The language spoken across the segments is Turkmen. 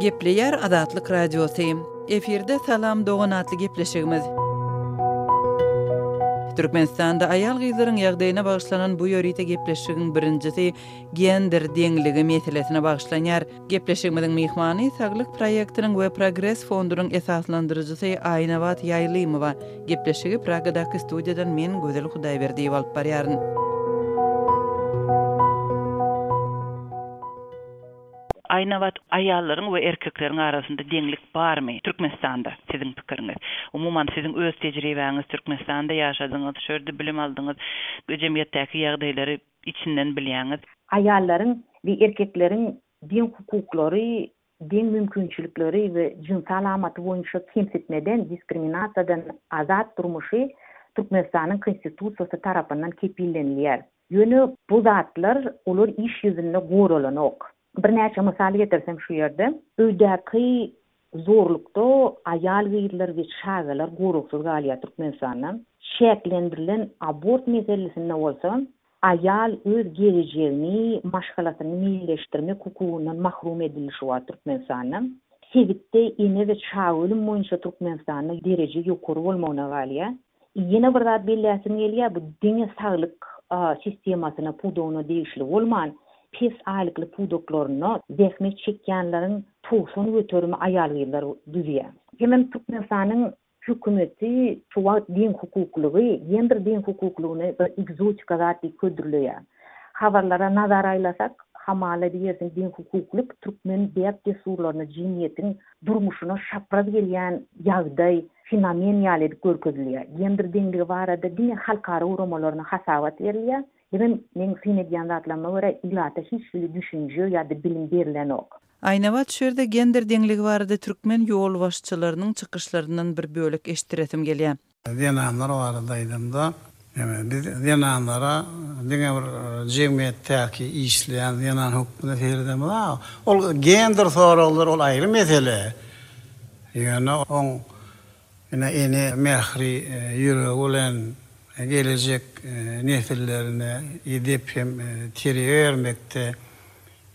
Gepleýär Azatlyk Radiosy. Efirde Salam dogan atly gepleşigimiz. Türkmenistanda aýal-gyzlaryň ýagdaýyna bagyşlanan bu ýörite gepleşigiň birinjisi gender deňligi meselesine bagyşlanýar. Gepleşigimiziň myhmany, Saglyk proýektiniň we Progres fondunyň esaslandyryjysy Aýnabat Ýaýlymowa. Gepleşigi Pragadaky studiýadan men Gözel Hudaýberdiýewa alyp barýaryn. Aýnabat, aýallaryň we erkekleriň arasynda deňlik barmy Türkmenistanda, siziň pikiriňiz? Umuman, siziň öz tejribäňiz, Türkmenistanda ýaşadyňyz, şu ýerde bilim aldyňyz, jemgyýetdäki ýagdaýlary içinden bilýäňiz. Aýallaryň we erkekleriň deň hukuklary, deň mümkinçilikleri we jynsy alamaty boýunça kemsitmeden, diskriminasiýadan azat durmuşy Türkmenistanyň Konstitusiýasy tarapyndan kepillenilýär. Ýöne bu zatlar olar iş ýüzünde goralanok. Birnäçe mysal getirsem şu ýerde. Öýdäki zorlukda aýal-gyzlar we çagalar goragsyz galýar Türkmenistanda. Çäklendirilen abort meselesinde bolsa aýal öz geljegini, maşgalasyny meýilleşdirmek hukugyndan mahrum edilişi bar Türkmenistanda. Sebitde ene we çaga ölüm boýunça Türkmenistanda dereje ýokary bolmagyna galýar. Ýene bir zat belläsim gelýär, bu diňe saglyk sistemasyna pudagyna degişli bolman, pes aýlykly pudaklarynda zähmet çekýänleriň togsan göterimi aýal-gyzlar düzýär. Hemem Türkmenistanyň hökümeti şu wagt deňhukuklygy, gender deňhukuklygyny bir ekzotika zat diýip hödürleýär. Habarlara nazar aýlasak, hamala diýersiň deňhukuklyk türkmen däp-dessurlaryna, jemgyýetiň durmuşyna çapraz gelýän ýagdaý, fenomen ýaly edip görkezilýär. Gender deňligi barada diňe halkara guramalary-na hasabat berilýär. Ýöne meň syn edýän zatlaryma görä, ilata hiç hili düşünje ýa-da bilim berilenok. Aýnabat şu ýerde gender deňligi barada türkmen ýolbaşçylarynyň çykyşlaryndan bir bölek eşitdiresim gelýär. Zenanlar barada aýdanda, biz zenanlara diňe bir jemgyýetdäki işleýän zenan hökmünde seredemiz. Ol gender soraglary ol aýry mesele. Ýöne oň ene ene mähri, ýüregi bilen gelejek nesillerine edep hem terbiýe bermekde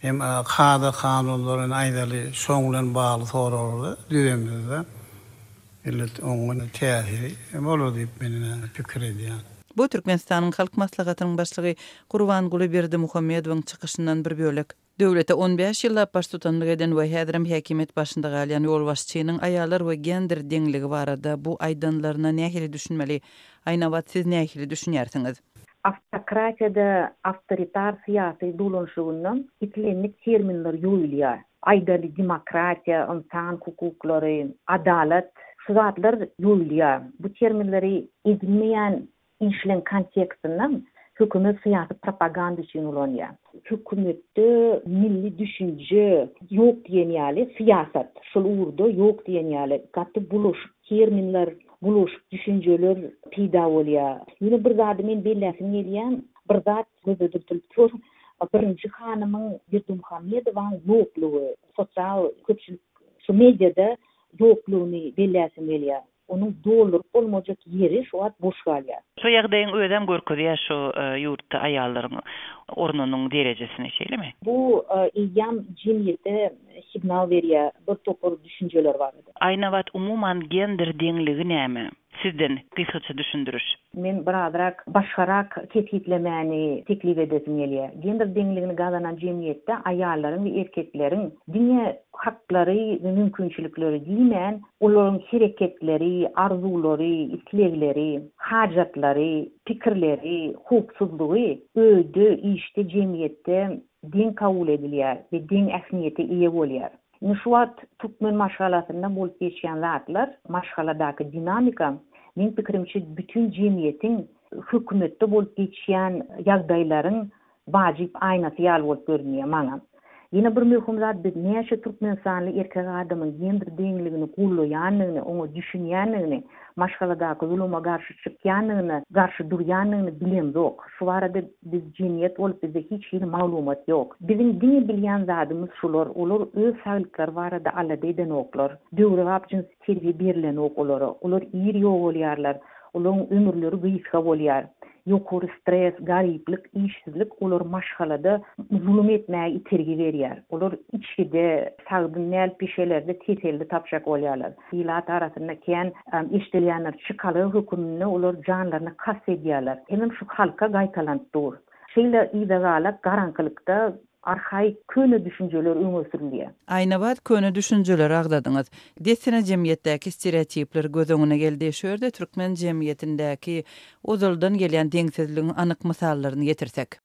hem kada-kanunlar ine aýdaly şoň bilen bagly soraglar düzemizde. Millet oňa täsiri bolar diýip men pikir edýän. Bu Türkmenistanyň Halk Maslahatynyň Başlygy Gurbanguly Berdimuhamedowyň çykyşyndan bir bölek. Döwlete on bäş ýyllap baştutanlyk eden we häzirem häkimiýet başynda galýan ýolbaşçynyň aýallar we gender deňligi barada bu aýdanlaryna nähili düşünmeli? Aýnabat siz nähili düşünýärsiňiz? Awtokratiýada awtoritar syýasy dolanyşygyndan islendik terminler ýoýulýar. Aýdaly, demokratiýa, ynsan hukuklary, adalat, şu zatlar duýulýar. Bu terminleri edinmeýän işleň kontekstindam hökümet syýasy propaganda üçin ulanýar. Hökümetde milli düşünje ýok diýen ýaly, syýasat şol ugurda ýok diýen ýaly gaty bulaşyk terminler, bulaşyk düşünjeler peýda bolýar. Ýöne bir zady men belläsim gelýär, bir zat Gözde dürtülip dur. Birinji hanymyň Berdimuhamedowaň ýoklugy, sosial, köpçülik, şu mediada ýoklugyny belläsim gelýär. Onuň dolduryp bolmajak ýeri şu wagt boş galýar. Şu ýagdaýyň özem görkezýär şu ýurtda aýallaryň ornunyň derejesini, şeýlemi? Bu eýýäm jemgyýete signal berýär bir topar düşünjeler barada. Aýnabat umuman gender deňligi näme? Sizden gysgaça düşündiriş. Men birazrak başgarak kesgitlemäni teklip edesim gelýär. Gender deňligini gazanan jemgyýetde aýallaryň we erkekleriň diňe haklary we mümkinçilikleri diýmän, olaryň hereketleri, arzuwlary, islegleri, hajatlary, pikirleri, howpsuzlygy öýde, işde, jemgyýetde deň kabul edilýär we deň ähmiýete eýe bolýar. Indi şu wagt türkmen maşgalasynda bolup geçýän zatlar, maşgaladaky dinamika, meň pikirimçe, bütin jemgyýetiň, hökümetde bolup geçýän ýagdaýlaryň wajyp aýnasy ýaly bolup görünýär maňa. Ýene bir möhüm zat, biz näçe türkmenistanly erkek adamyň gender deňligini gollaýandygyny, oňa düşünýändigini, maşgaladaky zuluma garşy çykýanyny, garşy durýanyny bilemzok. Şu barada biz jemgyýet bolup bizde hiç hili maglumat ýok. Biziň diňe bilýän zadymyz şular, olar öz saglyklary barada alada edenoklar. Döwrebap jynsy terbiýe berilenok olara. Olar ir ýogalýarlar. Olaryň ömürleri gysga bolýar. Ýokary stres, garyplyk, işsizlik olary maşgalada zulum etmäge itergi berýär. Olar içgide, sagdyn näl bişelerde keselli tapjak bolýarlar. Ilat arasynda kän eşidilýändir, çykala höküminde olar janlaryna kast edýärler. Hemem şu halka gaýtalanyp dur. Şeýle yzagala garaňkylykda arhaik, köne düşünjeler öňe sürülýär. Aýnabat köne düşünjeleri agzadyňyz. Dessine jemgyýetdäki stereotipler göz öňüne geldi. Şu ýerde türkmen jemgyýetindäki Ozaldan gelýän deňsizligiň anyk mysallaryny getirsek.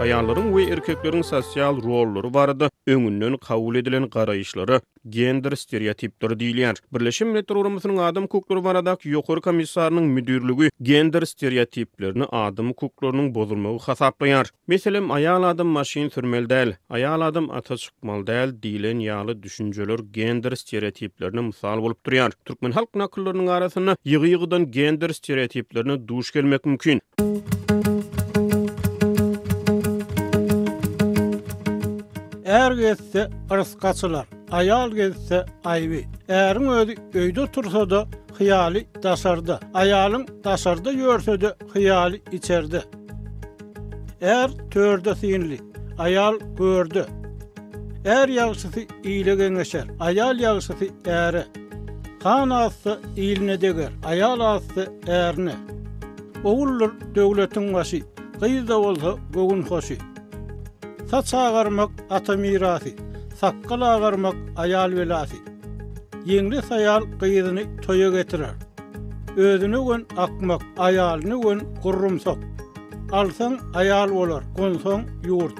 Aýallaryň we erkekleriň sosial rollary barada öňünden kabul edilen garaýyşlara gender stereotipleri diýilýär. Birleşen Milletler Guramasynyň Adam hukuklary baradaky Ýokary komissarynyň müdirligi gender stereotiplerini adam hukuklarynyň bozulmagy hasaplaýar. Meselem, aýal adam maşyn sürmeli däl, aýal adam ata çykmaly däl diýlen ýaly düşünjeler gender stereotiplerine mysal bolup durýar. Türkmen halk nakyllarynyň arasynda ýygy-ýygydan gender stereotiplerine duş gelmek mümkin. Är gezse, yrsy açylar, aýal gezse, aýby. Äriň özi öýde otursa-da, hyýaly daşarda, aýalyň daşarda ýörse-de, hyýaly içerde. Är törde synly, aýal görde. Är ýagşysy ile geňeşer, aýal ýagşysy äre. Han azsa, iline deger, aýal azsa, ärine. Oguldyr döwletiň başy, gyz-da bolsa göwün hoşy. Saç agarmak, ata mirasy, sakgal agarmak, aýal belasy. Ýeňles aýal gyzyny toýa getirer. Özüne gön akmak, aýalyna gön gurrumsak. Alsaň, aýal bolar, gonsaň, ýurt.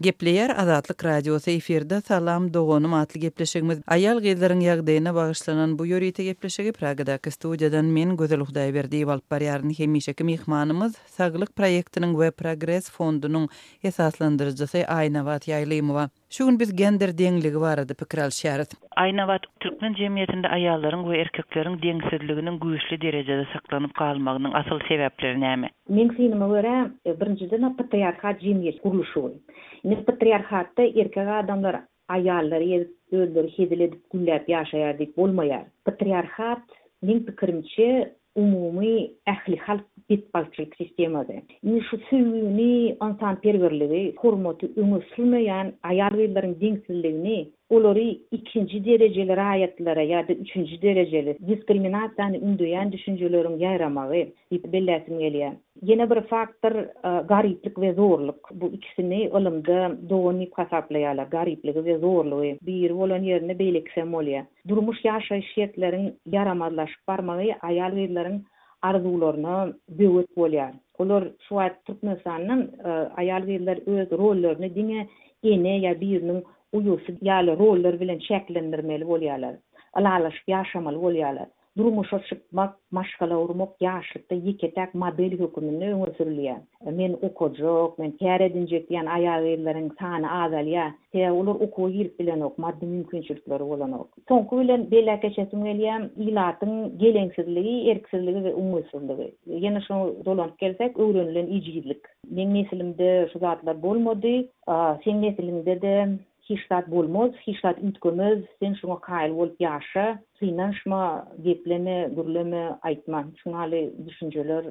Gepleýär Azatlyk Radiosy efirde Salam doganym atly gepleşigimiz. Aýal-gyzlaryň ýagdaýyna bagyşlanan bu ýörite gepleşigi Pragadaky studiýadan men Gözel Hudaýberdiýewa alyp barýaryn. Hemişeki myhmanymyz Saglyk proýektiniň we Progres fondunyň esaslandyryjysy Aýnabat Ýaýlymowa. Şu gün biz gender deňligi barada pikir alşýarys. Aýnabat, Türkmen jemgyýetinde aýallaryň we erkekleriň deňsizliginiň güýçli derejede saklanyp galmagynyň asyl sebäpleri näme? Meň synuma görä, birinjiden patriarhat jemgyýet gurluşygy. Indi patriarhatda erkek adamlar aýallary ezip, özleri hezil edip, gülläp ýaşaýar diýip bolmaýar. Patriarhat, meň pikirimçe, umumy ählihalk betbagtçylyk sistemasy. Indi şu söýgini, ynsanperwerligi, hormaty öňe sürmeýän aýal-gyzlaryň deňsizligini, olary ikinji derejeli raýatlara ýa-da üçünji derejeli, diskriminasiýany ündeýän düşünjeleriň ýaýramagy diýip belläsim gelýär. Ýene bir faktor, garyplyk we zorluk. Bu ikisini ylymda dogan diýip hasaplaýarlar, garyplygy we zorlugy. Biri bolan ýerinde beýlekisem bolýar. Durmuş-ýaşaýyş şertleriň ýaramazlaşyp barmagy aýal-gyzlaryň arzuwlaryna böwet bolýar. Olar şu wagt Türkmenistanda aýal-gyzlar öz rollaryny diňe ene ýa biriniň uýasy ýaly rollar bilen çäklendirmeli bolýarlar, ylalaşyp ýaşamaly bolýarlar. Durmuşa çykmak, maşgala gurmak ýaşlykda ýeke-täk model höküminde öňe sürülýär. Men okajak, men kär edinjek diýýän aýal-gyzlaryň sany azalýar. Sebäbi olar okuwa girip bilenok, maddy mümkinçilikleri bolanok. Soňky bilen belläp geçesim gelýär, ilatyň geleňsizligi, erksizligi we umytsyzlygy. Ýene şo dolanyp gelsek, öwrenilen ejizlik. Meň neslimde şu zatlar bolmady, seň nesliňde-de Hiç zat bolmaz, hiç zat üýtgemez, sen şuňa kaýyl bolup ýaşa, synanyşma, gepleme, gürleme, aýtma. Şu ýaly düşünjeler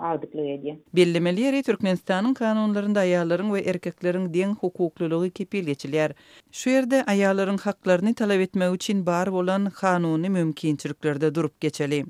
agdyklyk edýär. Bellemeli ýeri, Türkmenistanyň kanunlarynda aýallaryň we erkekleriň deň hukuklylygy kepil geçilýär. Şu ýerde aýallaryň haklaryny talap etmegi üçin bar bolan kanuny mümkinçilikleri-de durup geçeliň.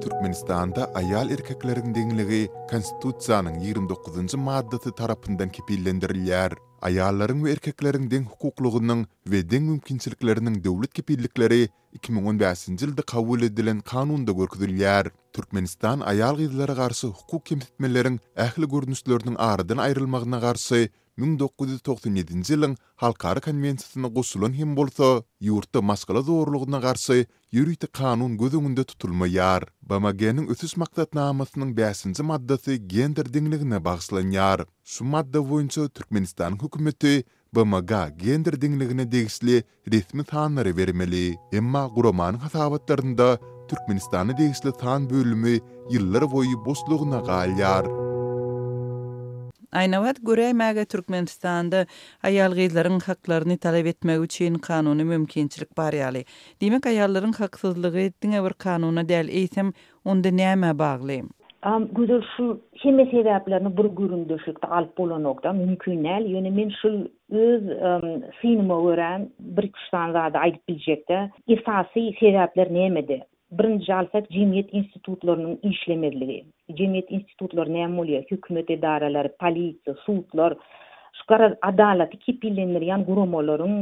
Türkmenistanda aýal-erkekleriň deňligi Konstitusiýanyň ýigrimi dokuzynjy maddasy tarapyndan kepillendirilýär. Aýallaryň we erkekleriň deňhukuklygynyň we deň mümkinçilikleriniň döwlet kepillikleri iki müň on bäşinji ýylda kabul edilen Kanunda görkezilýär. Türkmenistan aýal-gyzlara garşy hukuk kemsitmeleriň ähli görnüşleriniň aradan aýrylmagyna garşy müň dokuz ýüz togsan ýedinji ýylyň Halkara konwensiýasyna goşulan hem bolsa, ýurtda maşgala zorlugyna garşy ýörite kanun göz öňünde tutulmaýar. BMG-niň Ösüş maksatnamasynyň bäşinji maddasy gender deňligine bagyşlanýar. Şu madda boýunça Türkmenistanyň hökümeti BMG-a gender deňligine degişli resmi sanlary bermeli. Emma guramanyň hasabatlarynda Türkmenistana degişli san bölümi ýyllar boýy boşlugyna galýar. Aýnabat göräýmäge Türkmenistanda aýal-gyzlaryň haklaryny talap etmegi üçin kanuny mümkinçilik bar ýaly. Diýmek, aýallaryň haksyzlygy diňe bir kanuna däl, eýsem, onda nämä bagly? A Gözel şul hemme sebäplerini bir gürrüňdeşlikde alyp bolanok-da, mümkin däl, ýöne men şul Öz synyma görä bir-iki-üç sany zady aýdyp biljek-dä. Esasy sebäpler nämede? Birinji alsak, jemgyýet institutlarynyň işlemezligi. Jemgyýet institutlary näme bolýar? Hökümet edaralary, polisiýa, sudlar, şu garaz adalaty kepillendirýän guramalaryň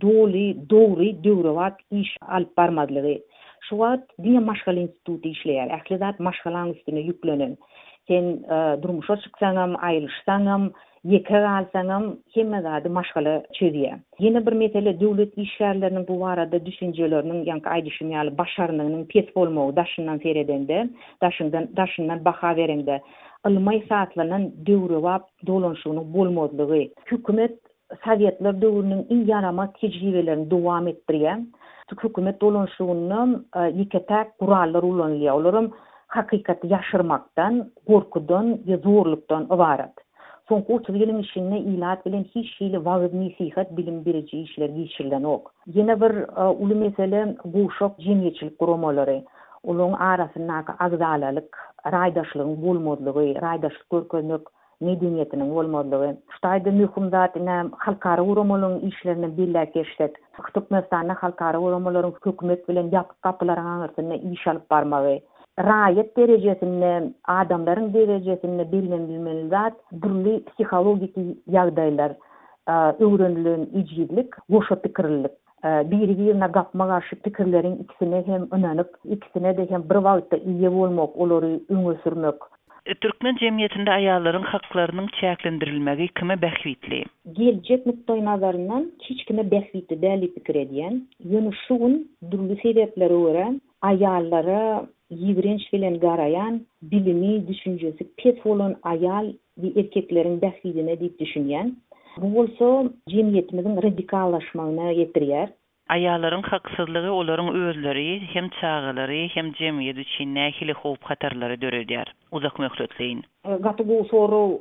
doly, dogry, döwrebap iş alyp barmazlygy. Şu wagt diňe maşgala instituty işleýär. Ähli zat maşgalaň üstüne ýüklenen. Sen durmuşa çyksaňam, aýylyşsaňam, Ýeke galsaňam hemme zady maşgala çözýär. Ýene bir mesele döwlet işgärleriniň bu barada düşünjeleriniň ýaňky aýdyşym ýaly başarnygynyň pes bolmagy daşyndan seredende, daşyňdan daşyndan baha bereňde ylmaý saatlanan döwrebap dolanşygynyň bolmazlygy. Hökümet sowetler döwrüniň iň ýaramaz tejribelerini dowam etdirýär. Hökümet dolanşygynda ýeke-täk gurallar ulanylýar. Olaram Hakykaty ýaşyrmakdan, gorkudan we zorlukdan ybarat. Soňky otuz ýylyň içinde ilat bilen hiç hili wagyz-nesihat, bilim beriji işler geçirilenok. Ýene bir uly mesele guşak jemgyýetçilik guramalary. Olaryň arasyndaky agzalalyk, raýdaşlygyň bolmazlygy, raýdaşlyk görkezmek medeniýetiniň bolmazlygy. Şu taýda möhüm zat ine, halkara guramalaryň işlerini belläp geçsek, Türkmenistanda halkara guramalaryň hökümet bilen ýapyk gapylaryň aňyrsynda iş alyp barmagy. Raýat derejesinde, adamlaryň derejesinde bellenilmeli zat, dürli psihologiki ýagdaýlar, öwrenilen ejizlik, goşa pikirlilik. Biri-birine gapma-garşy pikirleriň ikisine hem ynanyp, ikisine-de hem bir wagtda eýe bolmak, olary öňe sürmek. Türkmen jemgyýetinde aýallaryň haklarynyň çäklendirilmegi kime bähbitli? Geljek nukdaýnazaryndan hiç kime bähbitli däl diýip pikir edýän. Ýöne şu gün dürli sebeplere görä aýallara ýigrenç bilen garaýan, bilimi, düşünjesi pes bolan aýal Bi erkekleriň bähbidine diýip düşünýän. Bu bolsa jemgyýetimiziň radikallaşmagyna getirýär. Aýallaryň haksyzlygy olaryň özleri, hem çagalary, hem jemgyýet üçin nähili howp-hatarlary döredýär? Uzakmöhletleýin. Gaty gowy sorag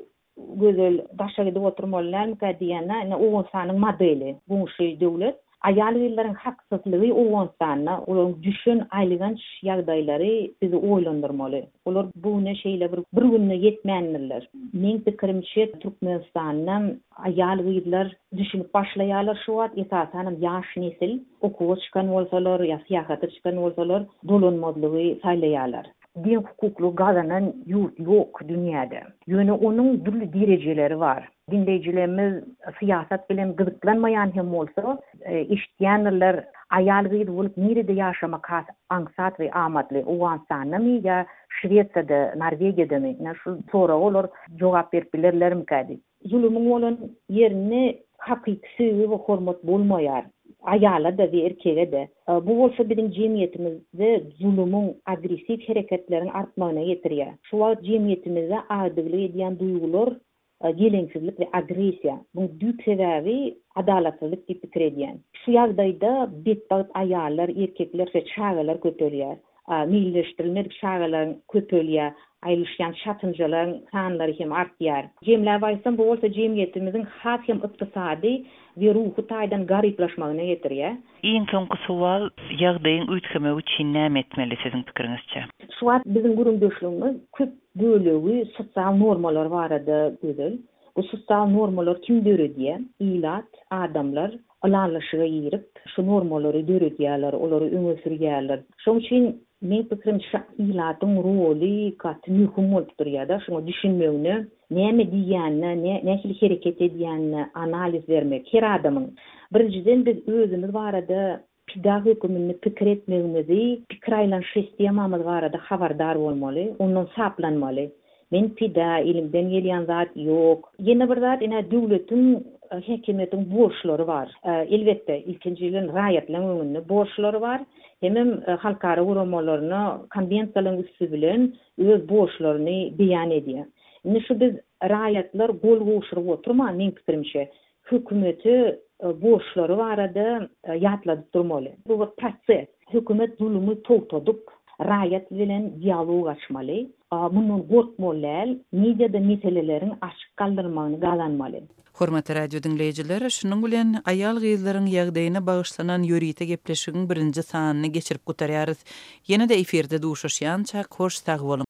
Gözel. Daşa gidip oturmaly dälmikä diýende, ine Owganystanyň modeli, goňşy döwlet. Aýal-gyzlaryň haksyzlygy Owganystanda, olaryň düşen aýylganç ýagdaýlary bizi oýlandyrmaly. Olar bu güne şeýle bir bir günde ýetmändirler. Meň pikirimçe, Türkmenistanda aýal-gyzlar düşünip başlaýarlar şu wagt, esasanam ýaş nesil, okuwa çykan bolsalar ýa syýahata çykan bolsalar, dolanmazlygy saýlaýarlar. Deň hukuklygy gazanan ýurt ýok dünýäde. Ýöne onuň dürli derejeleri bar. Diňleýjilerimiz syýasat bilen gyzyklanmaýan hem bolsa, eşitýändirler, Aýal-gyz bolup nirede ýaşamak has aňsat we amatly, Owganystandamy ýa Şwesiýada, Norwegiýadamy? Ine, şul soraga olar jogap berip bilerlermikä diýip. Zulumyň bolan ýerinde hakyky söýgi we hormat bolmaýar, aýala-da we erkege-de. Bu bolsa biziň jemgyýetimizde zulumyň, agressiw hereketleriň artmagyna getirýär. Şu wagt jemgyýetimizde aýdygylyk edýän duýgular Geleňsizlik we agressiýa. Buň düýp sebäbi adalatsyzlyk diýip pikir edýän. Şu ýagdaýda betbagt aýallar, erkekler we çagalar köpelýär. Meýilleşdirilmedik çagalar köpelýär, aýylyşýan çatynjalaryň sanlary hem artýar. Jemläp aýtsam, bu bolsa jemgyýetimiziň has hem ykdysady we ruhy taýdan garyplaşmagyna getirýär. Iň soňky sowal, ýagdaýyň üýtgemegi üçin näme etmeli siziň pikiriňizçe? Şu wagt biziň gürrüňdeşligimiz köp bölegi sosial normalar barada gözel. Bu sosial normalar kim döredýär? Ilat, adamlar ylalaşyga girip, şu normalary döredýärler, olary öňe sürýärler. Şoň üçin meň pikirimçe ilatyň roly gaty möhüm bolup durýar-da, şuňa düşünmegine Näme diýýänine, nähili hereket edýänine analiz bermek, her adamyň, birinjiden biz özümiz barada pida höküminde pikir etmegimizi, pikir aýlan sistemamyz barada habardar bolmaly, ondan saplanmaly. Men pida, elimden gelýän zat ýok. Ýene bir zat, ine, döwletiň, häkimiýetiň borçlary bar. Elbetde, ilkinji bilen raýatlaryň öňünde borçlary bar. Hemem halkara guramalaryna konwensiýalaryň üsti bilen öz borçlaryny beýan edýär. Indi şu biz raýatlar gol gowşuryp oturman, meň pikirimçe, hökümete borçlary barada ýatladyp durmaly. Bu bir proses. Hökümet zulumy togtadyp, raýat bilen dialog açmaly. Mundan gorkmaly däl, mediada meseleleriň açyk galdyrylmagyny gazanmaly. Hormatly radiodiňleýjiler, şunuň bilen aýal-gyzlaryň ýagdaýyna bagyşlanan ýörite gepleşigiň birinji sanyny geçirip gutarýarys. Ýene-de efirde duşuşýançak, hoş sag boluň!